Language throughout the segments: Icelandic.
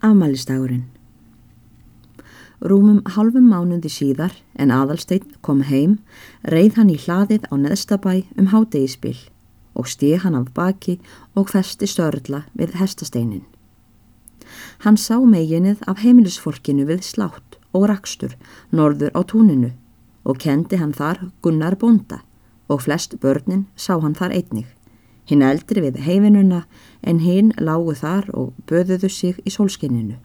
Afmælistagurinn Rúmum halvum mánuði síðar en aðalsteinn kom heim, reið hann í hlaðið á neðstabæ um hádegispill og stíð hann af baki og festi störla við hestasteinin. Hann sá meginnið af heimilisfólkinu við slátt og rakstur norður á túninu og kendi hann þar Gunnar Bonda og flest börnin sá hann þar einnig. Hinn eldri við heifinuna en hinn lágu þar og böðuðu sig í sólskinninu.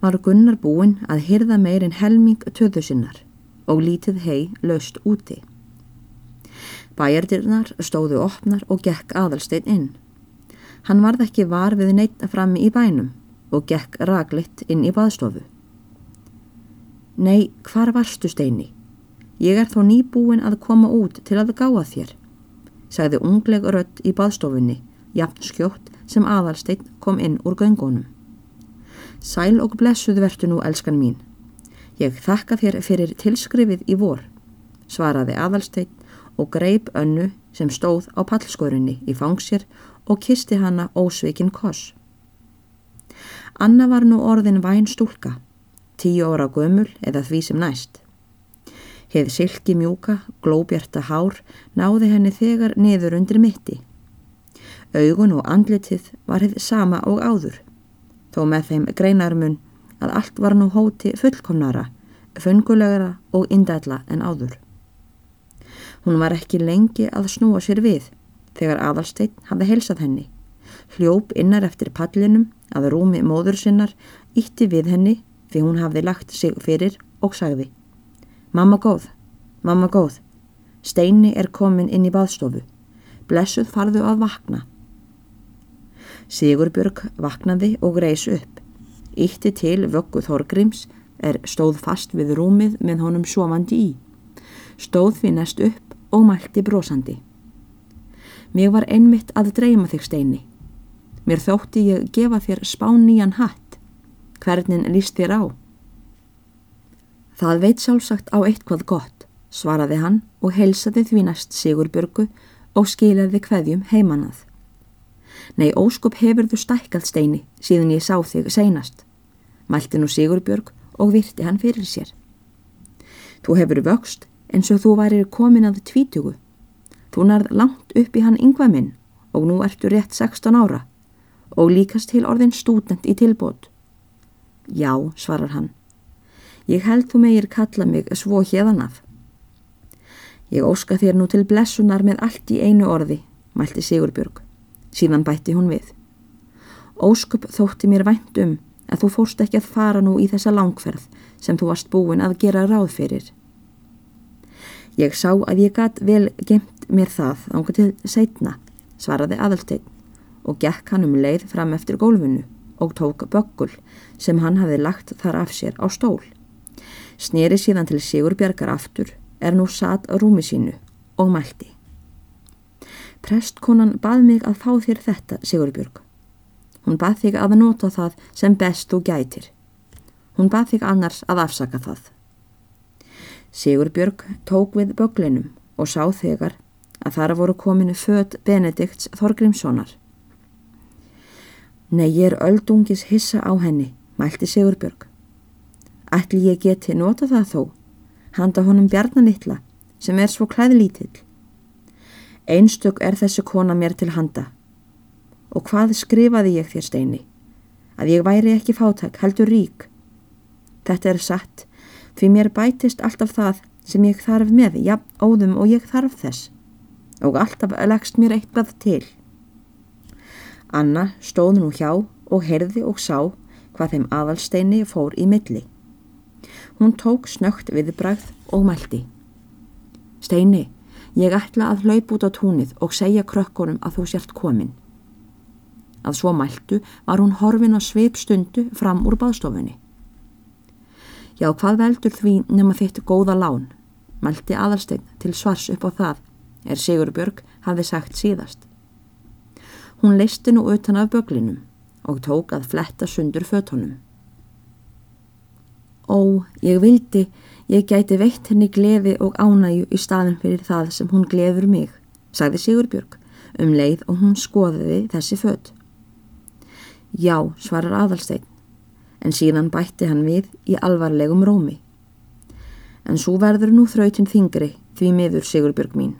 Var Gunnar búinn að hyrða meirinn helming töðu sinnar og lítið hei löst úti. Bæjardirnar stóðu opnar og gekk aðalstein inn. Hann varð ekki var við neitt frammi í bænum og gekk raglitt inn í baðstofu. Nei, hvar varstu steini? Ég er þó nýbúin að koma út til að gáða þér, sagði ungleg rött í baðstofunni, jafn skjótt sem aðalstein kom inn úr göngunum. Sæl og blessuð vertu nú, elskan mín. Ég þakka þér fyrir tilskrifið í vor, svaraði aðalstein og greip önnu sem stóð á pallskorinni í fangsir og kisti hana ósveikin koss. Anna var nú orðin væn stúlka, tíu óra gömul eða því sem næst. Heið silki mjúka, glóbjarta hár náði henni þegar niður undir mitti. Augun og andlitið var heið sama og áður, þó með þeim greinarmun að allt var nú hóti fullkomnara, fungulegara og indætla en áður. Hún var ekki lengi að snúa sér við þegar aðalsteinn hafði heilsað henni. Hljóp innar eftir pallinum að rúmi móður sinnar ítti við henni því hún hafði lagt sig fyrir og sagði Mamma góð, mamma góð, steini er komin inn í baðstofu. Blessuð farðu að vakna. Sigurbjörg vaknaði og reys upp. Ítti til vöggu Þorgrims er stóð fast við rúmið með honum sofandi í. Stóð því næst upp og mælti brosandi. Mér var einmitt að dreyma þig steini. Mér þótti ég gefa þér spáníjan hatt. Hvernig líst þér á? Það veit sjálfsagt á eitthvað gott, svaraði hann og heilsaði því næst Sigurbjörgu og skilaði hverjum heimannað. Nei, óskup hefur þú stækkað steini síðan ég sá þig seinast. Mælti nú Sigurbjörg og virti hann fyrir sér. Þú hefur vöxt eins og þú væri komin að tvítugu. Þú nærð langt upp í hann yngvað minn og nú ertu rétt 16 ára og líkast til orðin stúdent í tilbót. Já, svarar hann. Ég held þú megir kalla mig svo hérðan af. Ég óska þér nú til blessunar með allt í einu orði, mælti Sigurbjörg. Síðan bætti hún við. Óskup þótti mér vænt um að þú fórst ekki að fara nú í þessa langferð sem þú varst búin að gera ráð fyrir. Ég sá að ég gatt vel gemt mér það ángur til setna, svaraði aðalsteinn og gekk hann um leið fram eftir gólfinu og tók böggul sem hann hafi lagt þar af sér á stól. Sneri síðan til Sigurbjörgar aftur, er nú satt á rúmi sínu og mælti. Prestkonan bað mig að fá þér þetta, Sigurbjörg. Hún bað þig að nota það sem best þú gætir. Hún bað þig annars að afsaka það. Sigurbjörg tók við böglinum og sá þegar að þar voru kominu född Benedikts Þorgrímssonar. Nei, ég er öldungis hissa á henni, mælti Sigurbjörg. Ætli ég geti nota það þó, handa honum bjarnanittla sem er svo klæðlítill. Einstök er þessi kona mér til handa. Og hvað skrifaði ég þér steini? Að ég væri ekki fátæk, heldur rík. Þetta er satt Því mér bætist alltaf það sem ég þarf með, já, óðum og ég þarf þess. Og alltaf leggst mér eitthvað til. Anna stóð nú hjá og heyrði og sá hvað þeim aðalsteini fór í milli. Hún tók snögt viðbrað og mælti. Steini, ég ætla að hlaup út á túnið og segja krökkunum að þú sért komin. Að svo mæltu var hún horfin á sveipstundu fram úr baðstofunni. Já, hvað veldur því nema þitt góða lán? Mælti aðalsteinn til svars upp á það, er Sigurbjörg hafði sagt síðast. Hún leisti nú utan af böglinum og tók að fletta sundur fötunum. Ó, ég vildi, ég gæti veitt henni gleði og ánægu í staðin fyrir það sem hún gleður mig, sagði Sigurbjörg um leið og hún skoðiði þessi fött. Já, svarar aðalstein, en síðan bætti hann við í alvarlegum rómi. En svo verður nú þrautin þingri því miður Sigurbjörg mín.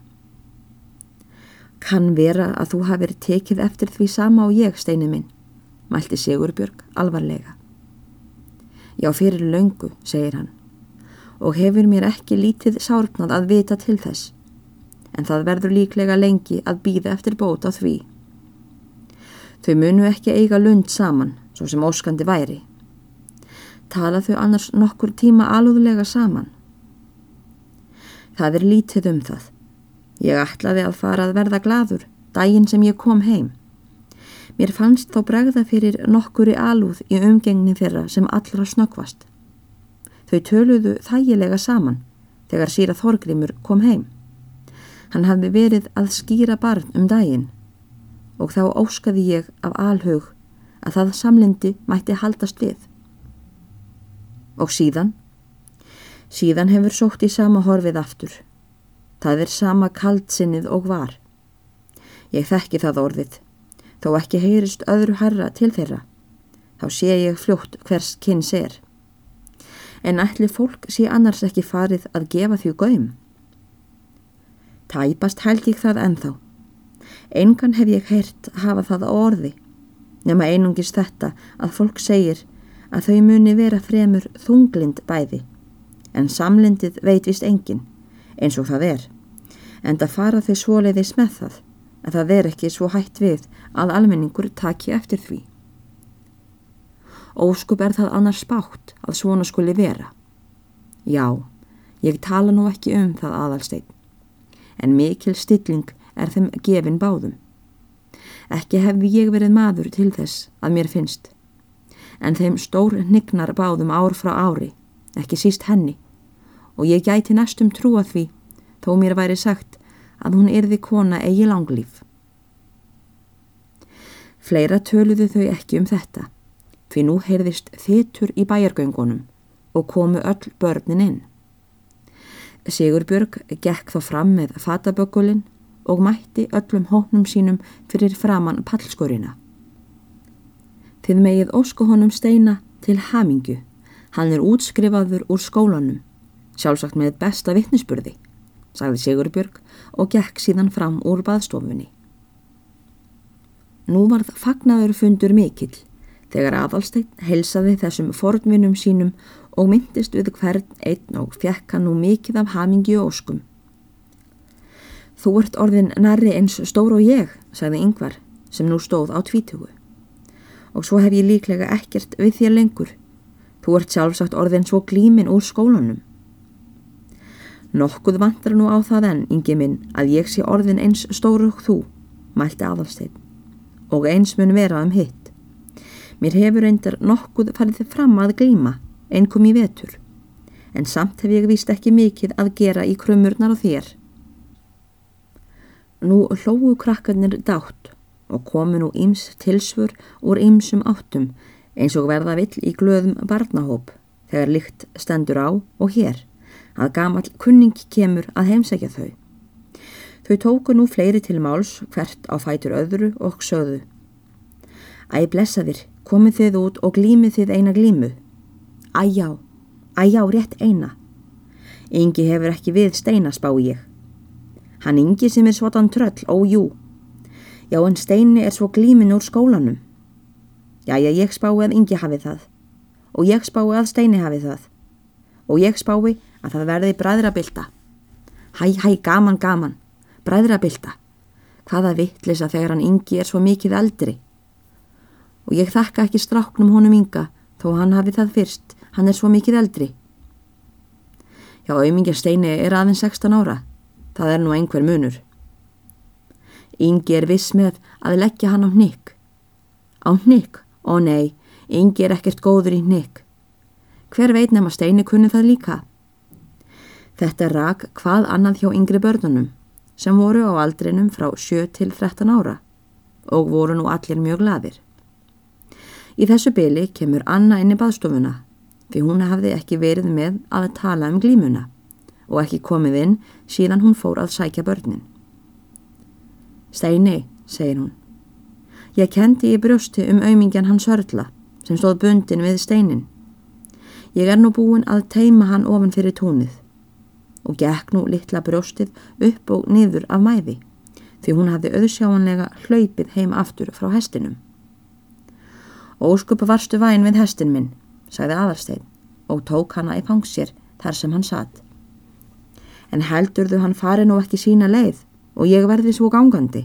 Kann vera að þú hafið tekið eftir því sama og ég, steinu minn, mælti Sigurbjörg alvarlega. Já, fyrir löngu, segir hann, og hefur mér ekki lítið sárnað að vita til þess, en það verður líklega lengi að býða eftir bót á því. Þau munu ekki eiga lund saman, svo sem óskandi væri. Tala þau annars nokkur tíma alúðlega saman. Það er lítið um það. Ég ætlaði að fara að verða gladur, daginn sem ég kom heim. Mér fannst þá bregða fyrir nokkuri alúð í umgengni þeirra sem allra snöggvast. Þau töluðu þægilega saman þegar síra Þorgrimur kom heim. Hann hafði verið að skýra barn um daginn og þá óskaði ég af alhug að það samlendi mætti haldast við. Og síðan? Síðan hefur sótt í sama horfið aftur. Það er sama kaldsinnið og var. Ég þekki það orðið, þó ekki heyrist öðru herra til þeirra. Þá sé ég fljótt hvers kynns er. En ætli fólk sé annars ekki farið að gefa því gauðum? Tæpast held ég það enþá. Engan hef ég heyrt hafa það á orði, nema einungis þetta að fólk segir að þau muni vera fremur þunglind bæði, en samlindið veit vist engin, eins og það er, en það fara þau svoleiðis með það, að það er ekki svo hætt við að almenningur taki eftir því. Óskup er það annars spátt að svona skuli vera. Já, ég tala nú ekki um það aðalstein, en mikil stilling er þeim gefin báðum. Ekki hefði ég verið maður til þess að mér finnst, en þeim stór nignar báðum ár frá ári, ekki síst henni, og ég gæti næstum trúa því þó mér væri sagt að hún erði kona eigi langlýf. Fleira töluðu þau ekki um þetta, því nú heyrðist þittur í bæjargöngunum og komu öll börnin inn. Sigurbjörg gekk þá fram með fataböggulinn og mætti öllum hóknum sínum fyrir framann pallskorina. Þið megið ósku honum steina til hamingu. Hann er útskrifaður úr skólanum, sjálfsagt með besta vittnisspurði, sagði Sigurbjörg og gekk síðan fram úr baðstofunni. Nú varð fagnaður fundur mikill þegar aðalsteinn helsaði þessum fornvinum sínum og myndist við hvern einn og fjekk hann nú mikið af hamingi og óskum. Þú ert orðin nærri eins stór og ég, sagði yngvar sem nú stóð á tvítugu. Og svo hef ég líklega ekkert við þér lengur. Þú ert sjálfsagt orðin svo glímin úr skólanum. Nokkuð vantar nú á það enn, yngi minn, að ég sé orðin eins stór og þú, mælti aðalsteinn, og eins mun vera um hitt. Mér hefur reyndar nokkuð farið fram að glíma, einkom í vetur, en samt hef ég vist ekki mikið að gera í krumurnar á þér. Nú hlóðu krakkarnir dátt og komu nú íms tilsfur úr ímsum áttum eins og verða vill í glöðum barnahóp þegar lykt stendur á og hér að gamal kunning kemur að heimsækja þau. Þau tóku nú fleiri til máls hvert á fætur öðru og sögðu. Æ blessa þér, komið þið út og glýmið þið eina glýmu. Æjá, æjá rétt eina. Yngi hefur ekki við steina spá ég. Hann yngi sem er svotan tröll, ójú. Já, en Steini er svo glímin úr skólanum. Já, ég spái að yngi hafi það. Og ég spái að Steini hafi það. Og ég spái að það verði bræðrabilda. Hæ, hæ, gaman, gaman. Bræðrabilda. Hvaða vittlisa þegar hann yngi er svo mikið eldri. Og ég þakka ekki stráknum honum ynga, þó hann hafi það fyrst. Hann er svo mikið eldri. Já, auðmingja Steini er aðeins 16 ára. Það er nú einhver munur. Yngi er viss með að leggja hann á hnygg. Á hnygg? Ó nei, Yngi er ekkert góður í hnygg. Hver veit nefn að Steini kunni það líka? Þetta rak hvað annað hjá yngri börnunum sem voru á aldrinum frá 7 til 13 ára og voru nú allir mjög gladir. Í þessu byli kemur Anna inn í baðstofuna því hún hafði ekki verið með að tala um glímuna og ekki komið inn síðan hún fór að sækja börnin. Steini, segir hún. Ég kendi í brjósti um aumingjan hans hörla sem stóð bundin við steinin. Ég er nú búin að teima hann ofan fyrir túnið og gekk nú litla brjóstið upp og niður af mæði því hún hafði auðsjáanlega hlaupið heim aftur frá hestinum. Óskupa varstu væn við hestin minn, sagði aðarstein og tók hana í fangsir þar sem hann satt. En heldurðu hann fari nú ekki sína leið og ég verði svo gangandi.